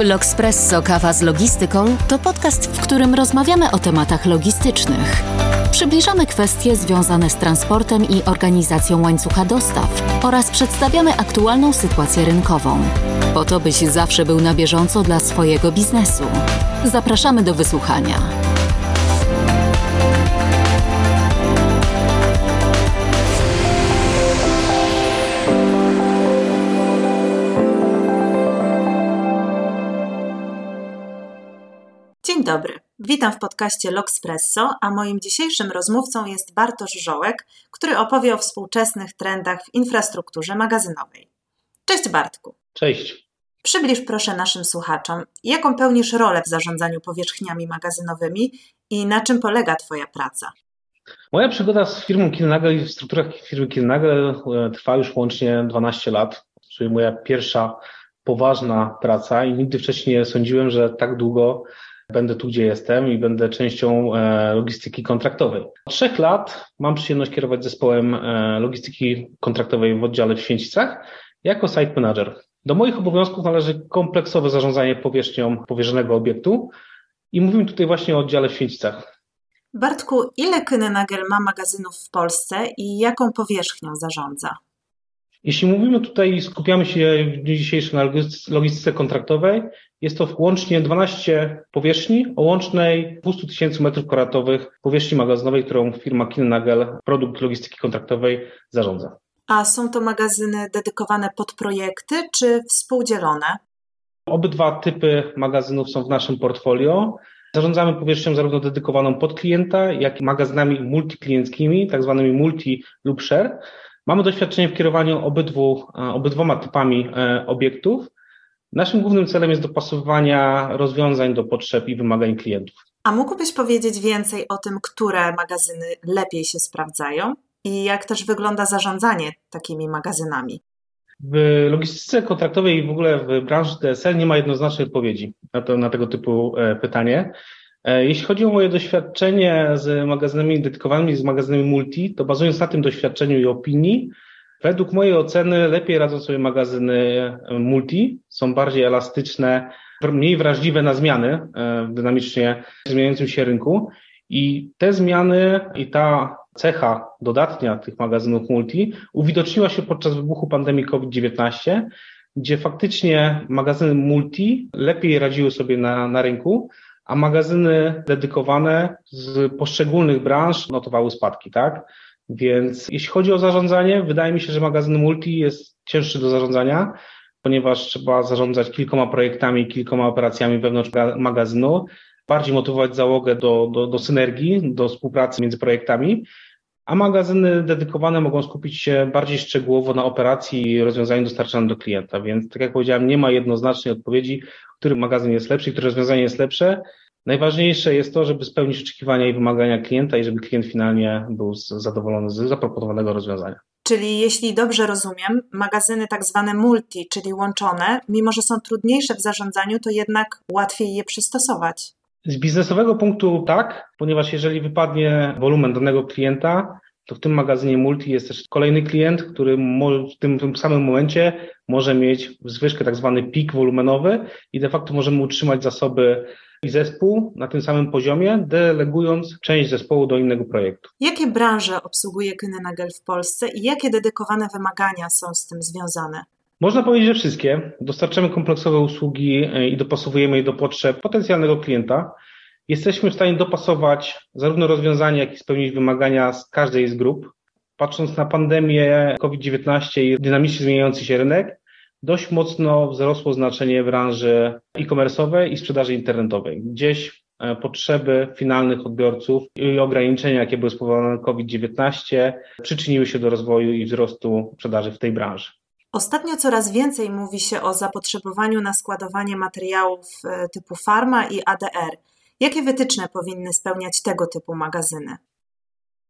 L'Oxpresso Kawa z Logistyką to podcast, w którym rozmawiamy o tematach logistycznych. Przybliżamy kwestie związane z transportem i organizacją łańcucha dostaw oraz przedstawiamy aktualną sytuację rynkową. Po to, byś zawsze był na bieżąco dla swojego biznesu. Zapraszamy do wysłuchania. Dobry. Witam w podcaście L'Oxpresso, a moim dzisiejszym rozmówcą jest Bartosz Żołek, który opowie o współczesnych trendach w infrastrukturze magazynowej. Cześć Bartku. Cześć. Przybliż proszę naszym słuchaczom, jaką pełnisz rolę w zarządzaniu powierzchniami magazynowymi i na czym polega Twoja praca? Moja przygoda z firmą Kilnagel i w strukturach firmy Kilnagel e, trwa już łącznie 12 lat, czyli moja pierwsza poważna praca i nigdy wcześniej nie sądziłem, że tak długo będę tu, gdzie jestem i będę częścią e, logistyki kontraktowej. Od trzech lat mam przyjemność kierować zespołem e, logistyki kontraktowej w oddziale w Święcicach jako site manager. Do moich obowiązków należy kompleksowe zarządzanie powierzchnią powierzonego obiektu i mówimy tutaj właśnie o oddziale w Święcicach. Bartku, ile Kynenagel ma magazynów w Polsce i jaką powierzchnią zarządza? Jeśli mówimy tutaj, skupiamy się w dniu dzisiejszym na logistyce kontraktowej, jest to łącznie 12 powierzchni o łącznej 200 tysięcy metrów kwadratowych powierzchni magazynowej, którą firma Kinnagel, produkt logistyki kontraktowej, zarządza. A są to magazyny dedykowane pod projekty czy współdzielone? Obydwa typy magazynów są w naszym portfolio. Zarządzamy powierzchnią zarówno dedykowaną pod klienta, jak i magazynami multiklienckimi, tak zwanymi multi lub share. Mamy doświadczenie w kierowaniu obydwu, obydwoma typami e, obiektów. Naszym głównym celem jest dopasowywanie rozwiązań do potrzeb i wymagań klientów. A mógłbyś powiedzieć więcej o tym, które magazyny lepiej się sprawdzają i jak też wygląda zarządzanie takimi magazynami? W logistyce kontraktowej i w ogóle w branży DSL nie ma jednoznacznej odpowiedzi na, to, na tego typu e, pytanie. E, jeśli chodzi o moje doświadczenie z magazynami dedykowanymi, z magazynami multi, to bazując na tym doświadczeniu i opinii, według mojej oceny lepiej radzą sobie magazyny e, multi, są bardziej elastyczne, mniej wrażliwe na zmiany e, w dynamicznie zmieniającym się rynku i te zmiany i ta cecha dodatnia tych magazynów multi uwidoczniła się podczas wybuchu pandemii COVID-19, gdzie faktycznie magazyny multi lepiej radziły sobie na, na rynku, a magazyny dedykowane z poszczególnych branż notowały spadki, tak? Więc jeśli chodzi o zarządzanie, wydaje mi się, że magazyn multi jest cięższy do zarządzania, ponieważ trzeba zarządzać kilkoma projektami, kilkoma operacjami wewnątrz magazynu, bardziej motywować załogę do, do, do synergii, do współpracy między projektami, a magazyny dedykowane mogą skupić się bardziej szczegółowo na operacji i rozwiązaniu dostarczanym do klienta. Więc, tak jak powiedziałem, nie ma jednoznacznej odpowiedzi, który magazyn jest lepszy, które rozwiązanie jest lepsze. Najważniejsze jest to, żeby spełnić oczekiwania i wymagania klienta i żeby klient finalnie był zadowolony z zaproponowanego rozwiązania. Czyli jeśli dobrze rozumiem, magazyny tak zwane multi, czyli łączone, mimo że są trudniejsze w zarządzaniu, to jednak łatwiej je przystosować. Z biznesowego punktu tak, ponieważ jeżeli wypadnie wolumen danego klienta, to w tym magazynie multi jest też kolejny klient, który w tym, samym momencie może mieć zwyżkę tak zwany pik wolumenowy i de facto możemy utrzymać zasoby i zespół na tym samym poziomie, delegując część zespołu do innego projektu. Jakie branże obsługuje Kynenagel w Polsce i jakie dedykowane wymagania są z tym związane? Można powiedzieć, że wszystkie. Dostarczamy kompleksowe usługi e, i dopasowujemy je do potrzeb potencjalnego klienta. Jesteśmy w stanie dopasować zarówno rozwiązania, jak i spełnić wymagania z każdej z grup. Patrząc na pandemię COVID-19 i dynamicznie zmieniający się rynek, dość mocno wzrosło znaczenie branży e-commerce'owej i sprzedaży internetowej. Gdzieś e, potrzeby finalnych odbiorców i ograniczenia, jakie były spowodowane COVID-19, przyczyniły się do rozwoju i wzrostu sprzedaży w tej branży. Ostatnio coraz więcej mówi się o zapotrzebowaniu na składowanie materiałów e, typu farma i ADR. Jakie wytyczne powinny spełniać tego typu magazyny?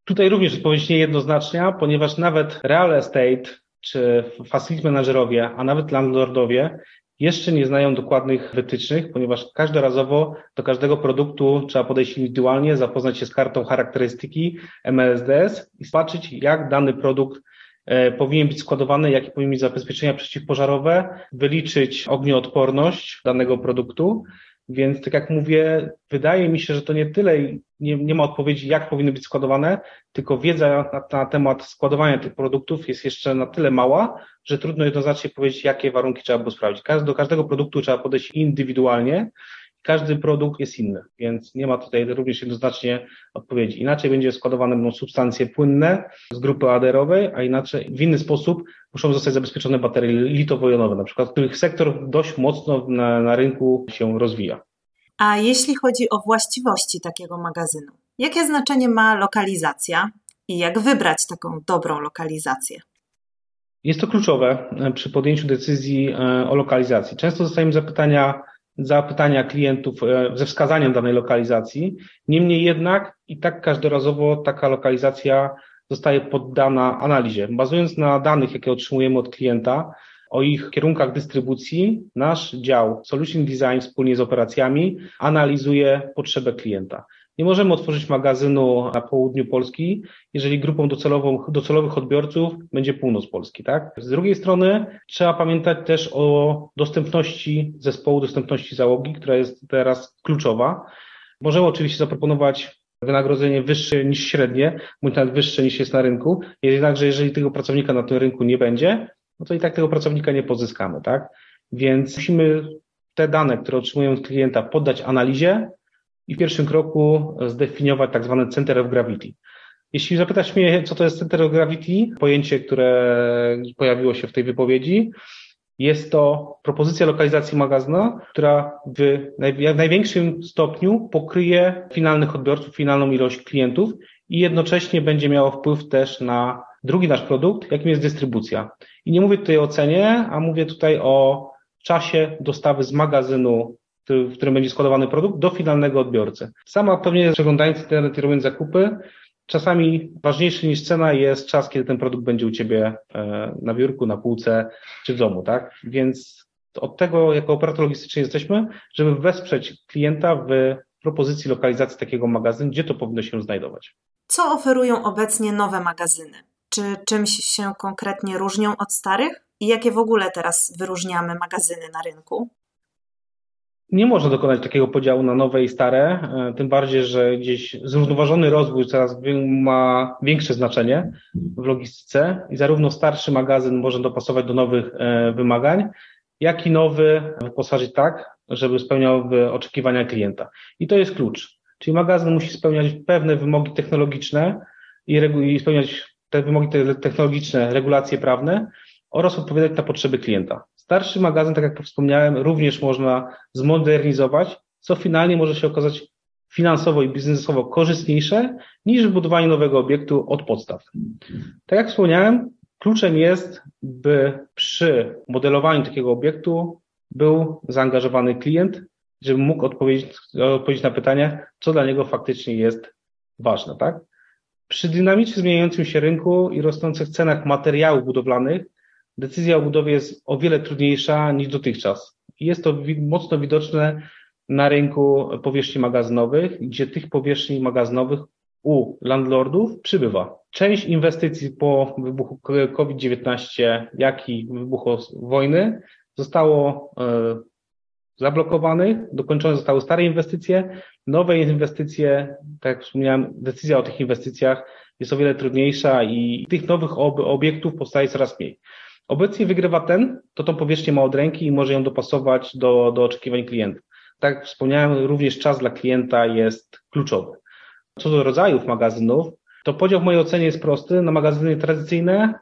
Tutaj również odpowiedź niejednoznaczna, ponieważ nawet real estate czy facility managerowie, a nawet landlordowie jeszcze nie znają dokładnych wytycznych, ponieważ każdorazowo do każdego produktu trzeba podejść indywidualnie, zapoznać się z kartą charakterystyki MLSDS i zobaczyć, jak dany produkt e, powinien być składowany, jakie powinien mieć zabezpieczenia przeciwpożarowe, wyliczyć ognioodporność danego produktu. Więc tak jak mówię, wydaje mi się, że to nie tyle nie, nie ma odpowiedzi, jak powinny być składowane, tylko wiedza na, na, temat składowania tych produktów jest jeszcze na tyle mała, że trudno jednoznacznie powiedzieć, jakie warunki trzeba było sprawdzić. Do każdego produktu trzeba podejść indywidualnie każdy produkt jest inny, więc nie ma tutaj również jednoznacznie odpowiedzi. Inaczej będzie składowane będą substancje płynne z grupy aderowej, a inaczej w inny sposób muszą zostać zabezpieczone baterie litowo-jonowe, na przykład, których sektor dość mocno na, na rynku się rozwija. A jeśli chodzi o właściwości takiego magazynu, jakie znaczenie ma lokalizacja i jak wybrać taką dobrą lokalizację? Jest to kluczowe e, przy podjęciu decyzji e, o lokalizacji. Często dostajemy zapytania, zapytania klientów e, ze wskazaniem danej lokalizacji. Niemniej jednak i tak każdorazowo taka lokalizacja zostaje poddana analizie. Bazując na danych, jakie otrzymujemy od klienta, o ich kierunkach dystrybucji, nasz dział Solution Design wspólnie z operacjami analizuje potrzebę klienta. Nie możemy otworzyć magazynu na południu Polski, jeżeli grupą docelową, docelowych odbiorców będzie północ Polski, tak? Z drugiej strony trzeba pamiętać też o dostępności zespołu, dostępności załogi, która jest teraz kluczowa. Możemy oczywiście zaproponować wynagrodzenie wyższe niż średnie, bądź nawet wyższe niż jest na rynku. Jednakże jeżeli tego pracownika na tym rynku nie będzie, no to i tak tego pracownika nie pozyskamy, tak? Więc musimy te dane, które otrzymujemy od klienta, poddać analizie, i w pierwszym kroku zdefiniować tak zwane Center of Gravity. Jeśli zapytasz mnie, co to jest Center of Gravity, pojęcie, które pojawiło się w tej wypowiedzi, jest to propozycja lokalizacji magazynu, która w największym stopniu pokryje finalnych odbiorców, finalną ilość klientów i jednocześnie będzie miało wpływ też na drugi nasz produkt, jakim jest dystrybucja. I nie mówię tutaj o cenie, a mówię tutaj o czasie dostawy z magazynu w którym będzie składowany produkt, do finalnego odbiorcy. Sama pewnie przeglądając internet i robiąc zakupy, czasami ważniejszy niż cena jest czas, kiedy ten produkt będzie u Ciebie e, na biurku, na półce czy w domu, tak? Więc od tego, jako operator logistyczny jesteśmy, żeby wesprzeć klienta w propozycji lokalizacji takiego magazynu, gdzie to powinno się znajdować. Co oferują obecnie nowe magazyny? Czy czymś się konkretnie różnią od starych? I jakie w ogóle teraz wyróżniamy magazyny na rynku? Nie można dokonać takiego podziału na nowe i stare, e, tym bardziej, że gdzieś zrównoważony rozwój coraz ma większe znaczenie w logistyce i zarówno starszy magazyn może dopasować do nowych e, wymagań, jak i nowy wyposażyć tak, żeby spełniał oczekiwania klienta. I to jest klucz. Czyli magazyn musi spełniać pewne wymogi technologiczne i, i spełniać te wymogi technologiczne, regulacje prawne oraz odpowiadać na potrzeby klienta. Starszy magazyn, tak jak wspomniałem, również można zmodernizować, co finalnie może się okazać finansowo i biznesowo korzystniejsze niż budowanie nowego obiektu od podstaw. Tak jak wspomniałem, kluczem jest, by przy modelowaniu takiego obiektu był zaangażowany klient, żeby mógł odpowiedzieć, odpowiedzieć na pytanie, co dla niego faktycznie jest ważne, tak? Przy dynamicznie zmieniającym się rynku i rosnących cenach materiałów budowlanych decyzja o budowie jest o wiele trudniejsza niż dotychczas. Jest to mocno widoczne na rynku powierzchni magazynowych, gdzie tych powierzchni magazynowych u landlordów przybywa. Część inwestycji po wybuchu COVID-19, jak i wybuchu wojny zostało e, zablokowanych, dokończone zostały stare inwestycje, nowe inwestycje, tak jak wspomniałem, decyzja o tych inwestycjach jest o wiele trudniejsza i tych nowych obiektów powstaje coraz mniej. Obecnie wygrywa ten, kto tą powierzchnię ma od ręki i może ją dopasować do, do oczekiwań klientów. Tak jak wspomniałem, również czas dla klienta jest kluczowy. Co do rodzajów magazynów, to podział w mojej ocenie jest prosty na magazyny tradycyjne,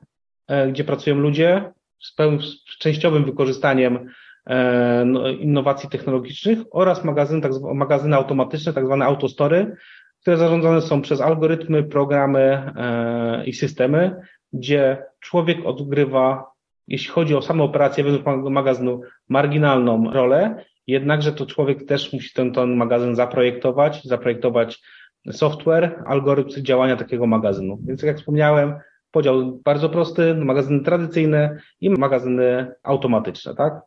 e, gdzie pracują ludzie z, pełnym, z częściowym wykorzystaniem e, no, innowacji technologicznych oraz magazyn, tak, magazyny automatyczne, tak zwane autostory, które zarządzane są przez algorytmy, programy e, i systemy, gdzie człowiek odgrywa jeśli chodzi o samą operację według magazynu, marginalną rolę, jednakże to człowiek też musi ten, ten magazyn zaprojektować, zaprojektować software, algorytm działania takiego magazynu. Więc jak wspomniałem, podział bardzo prosty, magazyny tradycyjne i magazyny automatyczne, tak?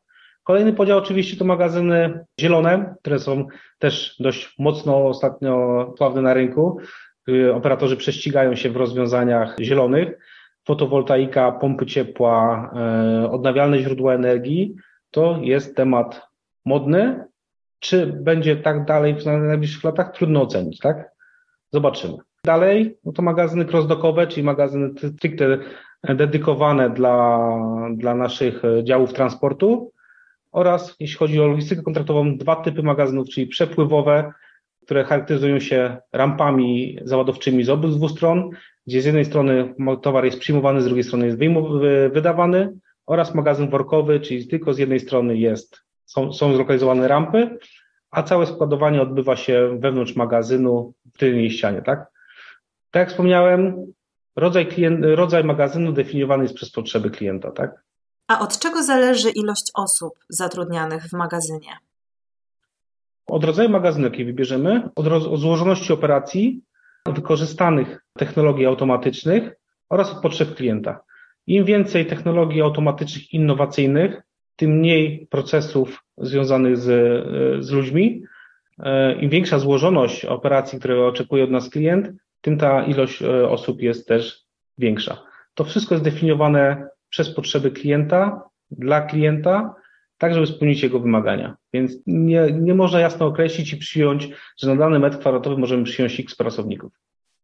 Kolejny podział oczywiście to magazyny zielone, które są też dość mocno ostatnio sławne na rynku. Operatorzy prześcigają się w rozwiązaniach zielonych fotowoltaika, pompy ciepła, e, odnawialne źródła energii, to jest temat modny. Czy będzie tak dalej w najbliższych latach? Trudno ocenić, tak? Zobaczymy. Dalej, no to magazyny crossdockowe, czyli magazyny stricte dedykowane dla, dla naszych działów transportu oraz jeśli chodzi o logistykę kontraktową, dwa typy magazynów, czyli przepływowe, które charakteryzują się rampami załadowczymi z obydwu stron, gdzie z jednej strony towar jest przyjmowany, z drugiej strony jest wydawany, oraz magazyn workowy, czyli tylko z jednej strony jest, są, są zlokalizowane rampy, a całe składowanie odbywa się wewnątrz magazynu w tylnej ścianie, tak? Tak jak wspomniałem, rodzaj, klient, rodzaj magazynu definiowany jest przez potrzeby klienta, tak? A od czego zależy ilość osób zatrudnianych w magazynie? Od rodzaju magazynu, jaki wybierzemy, od, od złożoności operacji, wykorzystanych technologii automatycznych oraz od potrzeb klienta. Im więcej technologii automatycznych, innowacyjnych, tym mniej procesów związanych z, z ludźmi. E, Im większa złożoność operacji, które oczekuje od nas klient, tym ta ilość e, osób jest też większa. To wszystko jest definiowane przez potrzeby klienta, dla klienta, tak żeby spełnić jego wymagania. Więc nie, nie można jasno określić i przyjąć, że na dany metr kwadratowy możemy przyjąć x pracowników.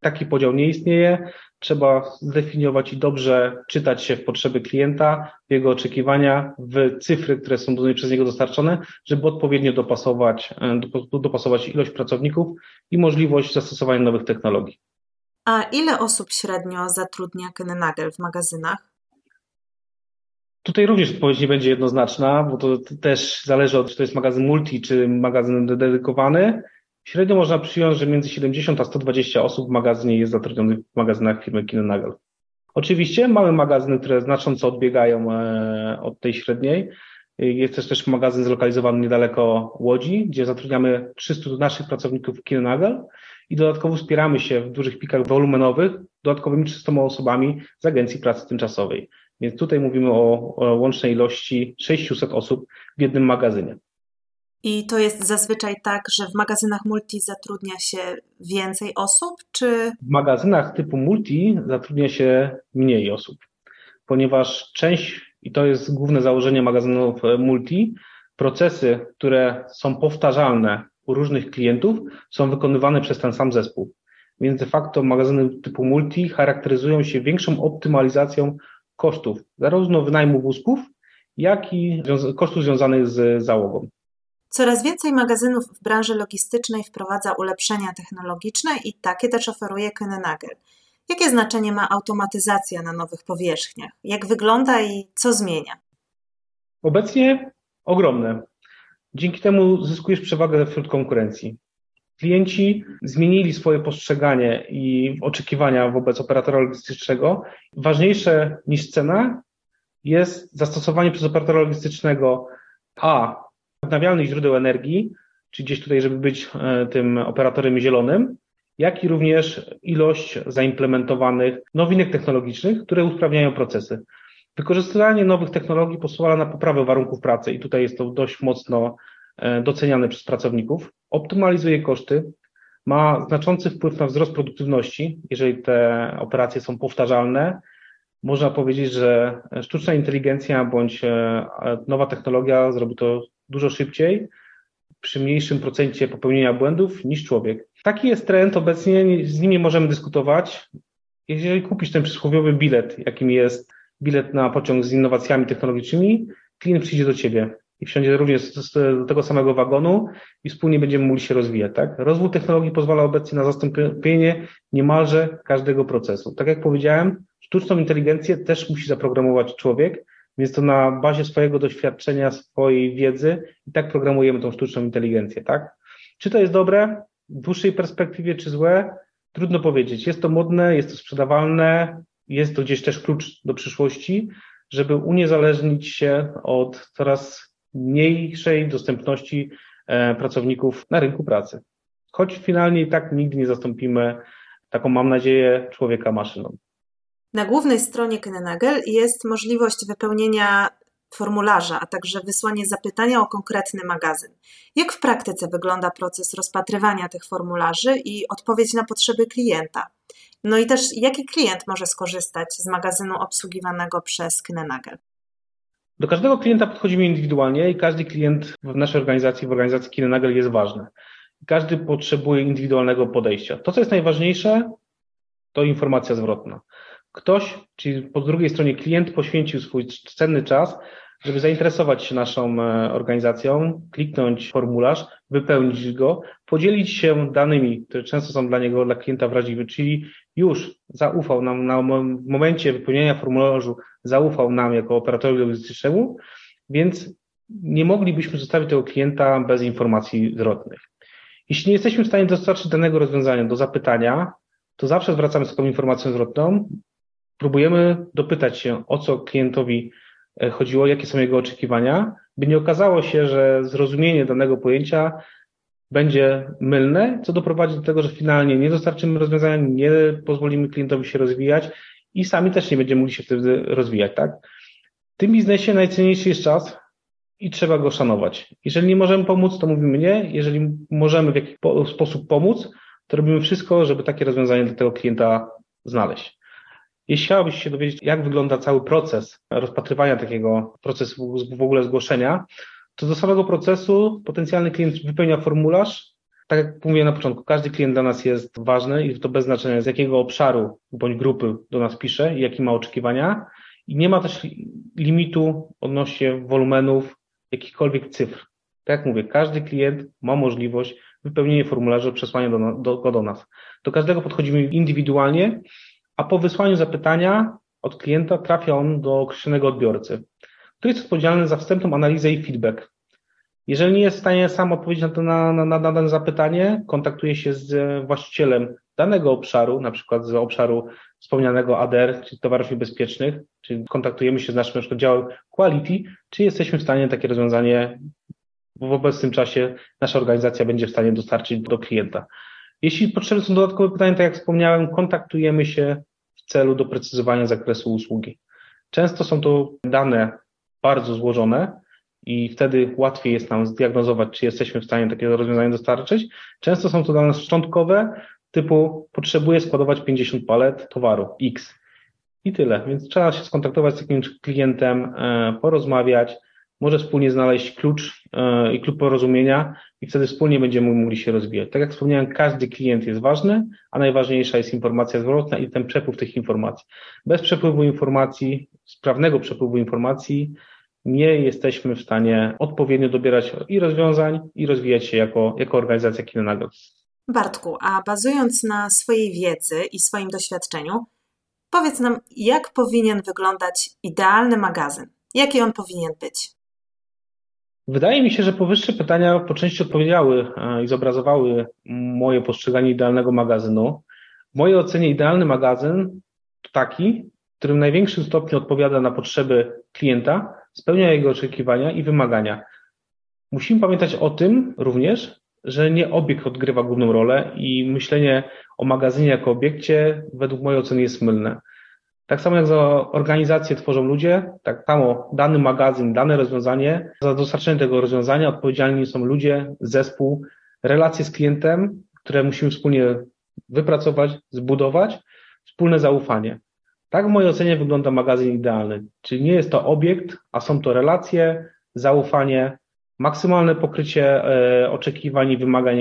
Taki podział nie istnieje. Trzeba zdefiniować i dobrze czytać się w potrzeby klienta, w jego oczekiwania, w cyfry, które są przez niego dostarczone, żeby odpowiednio dopasować, e, dopasować ilość pracowników i możliwość zastosowania nowych technologii. A ile osób średnio zatrudnia Kennenagel w magazynach? Tutaj również odpowiedź nie będzie jednoznaczna, bo to też zależy od, czy to jest magazyn multi, czy magazyn dedykowany. Średnio można przyjąć, że między 70 a 120 osób w magazynie jest zatrudnionych w magazynach firmy Kinenagel. Oczywiście mamy magazyny, które znacząco odbiegają e, od tej średniej. Jest też też magazyn zlokalizowany niedaleko Łodzi, gdzie zatrudniamy 300 naszych pracowników Kinenagel i dodatkowo wspieramy się w dużych pikach wolumenowych dodatkowymi 300 osobami z Agencji Pracy Tymczasowej. Więc tutaj mówimy o, o łącznej ilości 600 osób w jednym magazynie. I to jest zazwyczaj tak, że w magazynach multi zatrudnia się więcej osób, czy. W magazynach typu multi zatrudnia się mniej osób, ponieważ część, i to jest główne założenie magazynów e, multi, procesy, które są powtarzalne u różnych klientów, są wykonywane przez ten sam zespół. Więc de facto magazyny typu multi charakteryzują się większą optymalizacją kosztów zarówno wynajmu wózków, jak i kosztów związanych z załogą. Coraz więcej magazynów w branży logistycznej wprowadza ulepszenia technologiczne i takie też oferuje Kennenagel. Jakie znaczenie ma automatyzacja na nowych powierzchniach? Jak wygląda i co zmienia? Obecnie ogromne. Dzięki temu zyskujesz przewagę wśród konkurencji. Klienci zmienili swoje postrzeganie i oczekiwania wobec operatora logistycznego. Ważniejsze niż cena jest zastosowanie przez operatora logistycznego A odnawialnych źródeł energii, czy gdzieś tutaj, żeby być e, tym operatorem zielonym, jak i również ilość zaimplementowanych nowinek technologicznych, które usprawniają procesy. Wykorzystywanie nowych technologii pozwala na poprawę warunków pracy i tutaj jest to dość mocno e, doceniane przez pracowników, optymalizuje koszty, ma znaczący wpływ na wzrost produktywności, jeżeli te operacje są powtarzalne. Można powiedzieć, że sztuczna inteligencja bądź e, nowa technologia zrobi to dużo szybciej, przy mniejszym procencie popełnienia błędów niż człowiek. Taki jest trend obecnie, z nim nie możemy dyskutować. Jeżeli kupisz ten przysłowiowy bilet, jakim jest bilet na pociąg z innowacjami technologicznymi, klient przyjdzie do ciebie i wsiądzie również do tego samego wagonu i wspólnie będziemy mogli się rozwijać. Tak? Rozwój technologii pozwala obecnie na zastąpienie niemalże każdego procesu. Tak jak powiedziałem, sztuczną inteligencję też musi zaprogramować człowiek, więc to na bazie swojego doświadczenia, swojej wiedzy i tak programujemy tą sztuczną inteligencję, tak? Czy to jest dobre w dłuższej perspektywie, czy złe? Trudno powiedzieć. Jest to modne, jest to sprzedawalne, jest to gdzieś też klucz do przyszłości, żeby uniezależnić się od coraz mniejszej dostępności e, pracowników na rynku pracy. Choć finalnie i tak nigdy nie zastąpimy, taką mam nadzieję, człowieka maszyną. Na głównej stronie Kennenagel jest możliwość wypełnienia formularza, a także wysłanie zapytania o konkretny magazyn. Jak w praktyce wygląda proces rozpatrywania tych formularzy i odpowiedź na potrzeby klienta? No i też jaki klient może skorzystać z magazynu obsługiwanego przez Kinenagel? Do każdego klienta podchodzimy indywidualnie i każdy klient w naszej organizacji, w organizacji Kinenagel jest ważny. Każdy potrzebuje indywidualnego podejścia. To, co jest najważniejsze, to informacja zwrotna. Ktoś, czyli po drugiej stronie klient poświęcił swój cenny czas, żeby zainteresować się naszą e, organizacją, kliknąć formularz, wypełnić go, podzielić się danymi, które często są dla niego, dla klienta wrażliwe, czyli już zaufał nam na momencie wypełnienia formularzu, zaufał nam jako operatorowi logistycznemu, więc nie moglibyśmy zostawić tego klienta bez informacji zwrotnych. Jeśli nie jesteśmy w stanie dostarczyć danego rozwiązania do zapytania, to zawsze zwracamy z taką informacją zwrotną, próbujemy dopytać się, o co klientowi e, chodziło, jakie są jego oczekiwania, by nie okazało się, że zrozumienie danego pojęcia będzie mylne, co doprowadzi do tego, że finalnie nie dostarczymy rozwiązania, nie pozwolimy klientowi się rozwijać i sami też nie będziemy mogli się wtedy rozwijać, tak? W tym biznesie najcenniejszy jest czas i trzeba go szanować. Jeżeli nie możemy pomóc, to mówimy nie. Jeżeli możemy w jakiś sposób pomóc, to robimy wszystko, żeby takie rozwiązanie dla tego klienta znaleźć. Jeśli chciałbyś się dowiedzieć, jak wygląda cały proces rozpatrywania takiego procesu w ogóle zgłoszenia, to do samego procesu potencjalny klient wypełnia formularz. Tak jak mówiłem na początku, każdy klient dla nas jest ważny i to bez znaczenia z jakiego obszaru bądź grupy do nas pisze i jakie ma oczekiwania. I nie ma też limitu odnośnie wolumenów, jakichkolwiek cyfr. Tak jak mówię, każdy klient ma możliwość wypełnienia formularza, przesłania do, do, go do nas. Do każdego podchodzimy indywidualnie a po wysłaniu zapytania od klienta trafia on do określonego odbiorcy, który jest odpowiedzialny za wstępną analizę i feedback. Jeżeli nie jest w stanie sam odpowiedzieć na, to, na, na, na dane zapytanie, kontaktuje się z właścicielem danego obszaru, na przykład z obszaru wspomnianego ADR, czyli towarów niebezpiecznych, czyli kontaktujemy się z naszym na przykład działem quality, czy jesteśmy w stanie takie rozwiązanie w obecnym czasie nasza organizacja będzie w stanie dostarczyć do klienta. Jeśli potrzebne są dodatkowe pytania, tak jak wspomniałem, kontaktujemy się w celu doprecyzowania zakresu usługi. Często są to dane bardzo złożone i wtedy łatwiej jest nam zdiagnozować, czy jesteśmy w stanie takie rozwiązanie dostarczyć. Często są to dane szczątkowe, typu potrzebuję składować 50 palet towaru X. I tyle. Więc trzeba się skontaktować z takim klientem, e, porozmawiać, może wspólnie znaleźć klucz e, i klub porozumienia i wtedy wspólnie będziemy mogli się rozwijać. Tak jak wspomniałem, każdy klient jest ważny, a najważniejsza jest informacja zwrotna i ten przepływ tych informacji. Bez przepływu informacji, sprawnego przepływu informacji nie jesteśmy w stanie odpowiednio dobierać i rozwiązań i rozwijać się jako, jako organizacja Kinenagos. Bartku, a bazując na swojej wiedzy i swoim doświadczeniu, powiedz nam, jak powinien wyglądać idealny magazyn? Jaki on powinien być? Wydaje mi się, że powyższe pytania po części odpowiedziały e, i zobrazowały moje postrzeganie idealnego magazynu. W mojej ocenie idealny magazyn to taki, w którym w największym stopniu odpowiada na potrzeby klienta, spełnia jego oczekiwania i wymagania. Musimy pamiętać o tym również, że nie obiekt odgrywa główną rolę i myślenie o magazynie jako obiekcie według mojej oceny jest mylne. Tak samo jak za organizację tworzą ludzie, tak samo dany magazyn, dane rozwiązanie, za dostarczenie tego rozwiązania odpowiedzialni są ludzie, zespół, relacje z klientem, które musimy wspólnie wypracować, zbudować, wspólne zaufanie. Tak w mojej ocenie wygląda magazyn idealny. Czyli nie jest to obiekt, a są to relacje, zaufanie, maksymalne pokrycie e, oczekiwań i wymagań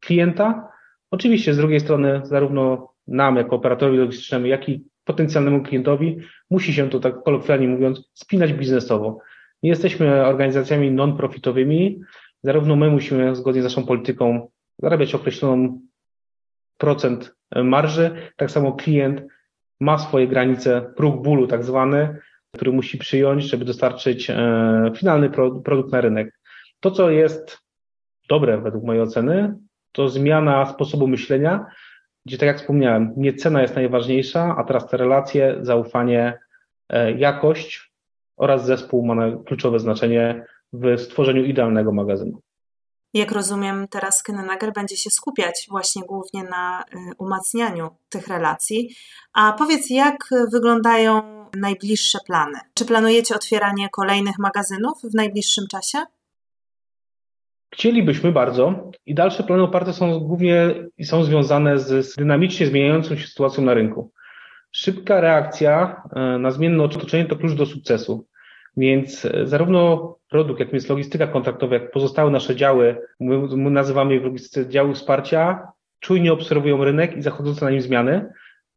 klienta. Oczywiście z drugiej strony zarówno nam jako operatorowi logistycznemu, jak i potencjalnemu klientowi musi się to tak kolokwialnie mówiąc spinać biznesowo. Nie jesteśmy organizacjami non-profitowymi, zarówno my musimy zgodnie z naszą polityką zarabiać określoną procent marży, tak samo klient ma swoje granice, próg bólu tak zwany, który musi przyjąć, żeby dostarczyć e, finalny produkt na rynek. To, co jest dobre według mojej oceny, to zmiana sposobu myślenia, gdzie tak jak wspomniałem, nie cena jest najważniejsza, a teraz te relacje, zaufanie, e, jakość oraz zespół ma kluczowe znaczenie w stworzeniu idealnego magazynu. Jak rozumiem, teraz Kennenager będzie się skupiać właśnie głównie na e, umacnianiu tych relacji. A powiedz, jak wyglądają najbliższe plany? Czy planujecie otwieranie kolejnych magazynów w najbliższym czasie? Chcielibyśmy bardzo i dalsze plany oparte są głównie i są związane z, dynamicznie zmieniającą się sytuacją na rynku. Szybka reakcja e, na zmienne otoczenie to klucz do sukcesu. Więc e, zarówno produkt, jakim jest logistyka kontraktowa, jak pozostałe nasze działy, my nazywamy je w logistyce działy wsparcia, czujnie obserwują rynek i zachodzące na nim zmiany,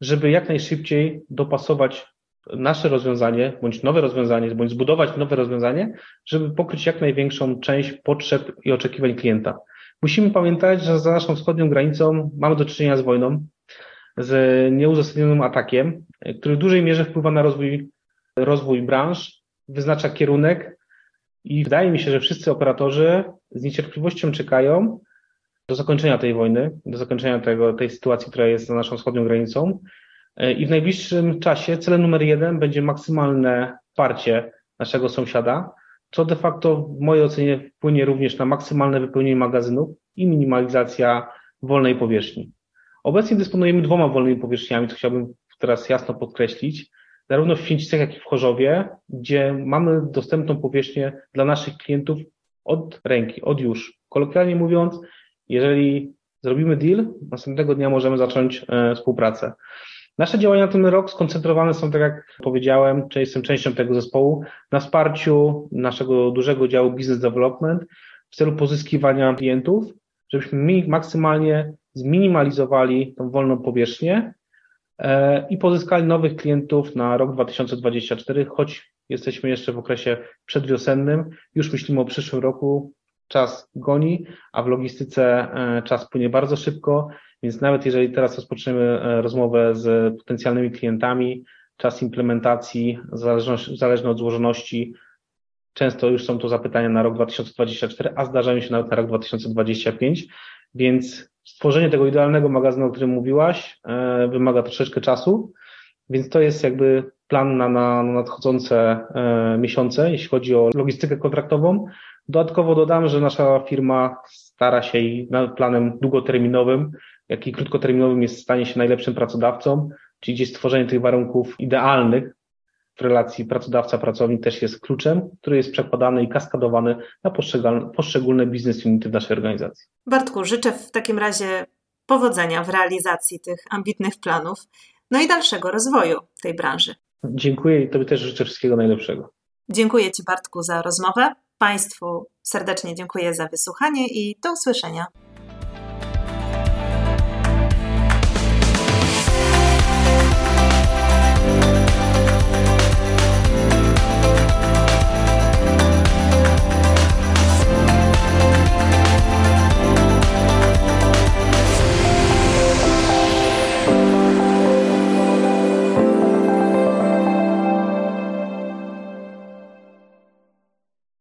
żeby jak najszybciej dopasować nasze rozwiązanie, bądź nowe rozwiązanie, bądź zbudować nowe rozwiązanie, żeby pokryć jak największą część potrzeb i oczekiwań klienta. Musimy pamiętać, że za naszą wschodnią granicą mamy do czynienia z wojną, z nieuzasadnionym atakiem, który w dużej mierze wpływa na rozwój, rozwój branż, wyznacza kierunek i wydaje mi się, że wszyscy operatorzy z niecierpliwością czekają do zakończenia tej wojny, do zakończenia tego, tej sytuacji, która jest za naszą wschodnią granicą. I w najbliższym czasie celem numer jeden będzie maksymalne wsparcie naszego sąsiada, co de facto w mojej ocenie wpłynie również na maksymalne wypełnienie magazynów i minimalizacja wolnej powierzchni. Obecnie dysponujemy dwoma wolnymi powierzchniami, co chciałbym teraz jasno podkreślić, zarówno w Święcicach, jak i w Chorzowie, gdzie mamy dostępną powierzchnię dla naszych klientów od ręki, od już. Kolokwialnie mówiąc, jeżeli zrobimy deal, następnego dnia możemy zacząć e, współpracę. Nasze działania na ten rok skoncentrowane są, tak jak powiedziałem, czy jestem częścią tego zespołu, na wsparciu naszego dużego działu Business Development w celu pozyskiwania klientów, żebyśmy maksymalnie zminimalizowali tą wolną powierzchnię i pozyskali nowych klientów na rok 2024, choć jesteśmy jeszcze w okresie przedwiosennym, już myślimy o przyszłym roku, czas goni, a w logistyce e, czas płynie bardzo szybko, więc nawet jeżeli teraz rozpoczniemy e, rozmowę z potencjalnymi klientami, czas implementacji zależny od złożoności, często już są to zapytania na rok 2024, a zdarzają się nawet na rok 2025, więc stworzenie tego idealnego magazynu, o którym mówiłaś, e, wymaga troszeczkę czasu, więc to jest jakby plan na, na nadchodzące miesiące, jeśli chodzi o logistykę kontraktową. Dodatkowo dodam, że nasza firma stara się i planem długoterminowym, jak i krótkoterminowym jest stanie się najlepszym pracodawcą, czyli gdzieś stworzenie tych warunków idealnych w relacji pracodawca-pracownik też jest kluczem, który jest przekładany i kaskadowany na poszczególne biznes unity w naszej organizacji. Bartku, życzę w takim razie powodzenia w realizacji tych ambitnych planów, no i dalszego rozwoju tej branży. Dziękuję i Tobie też życzę wszystkiego najlepszego. Dziękuję Ci Bartku za rozmowę. Państwu serdecznie dziękuję za wysłuchanie i do usłyszenia.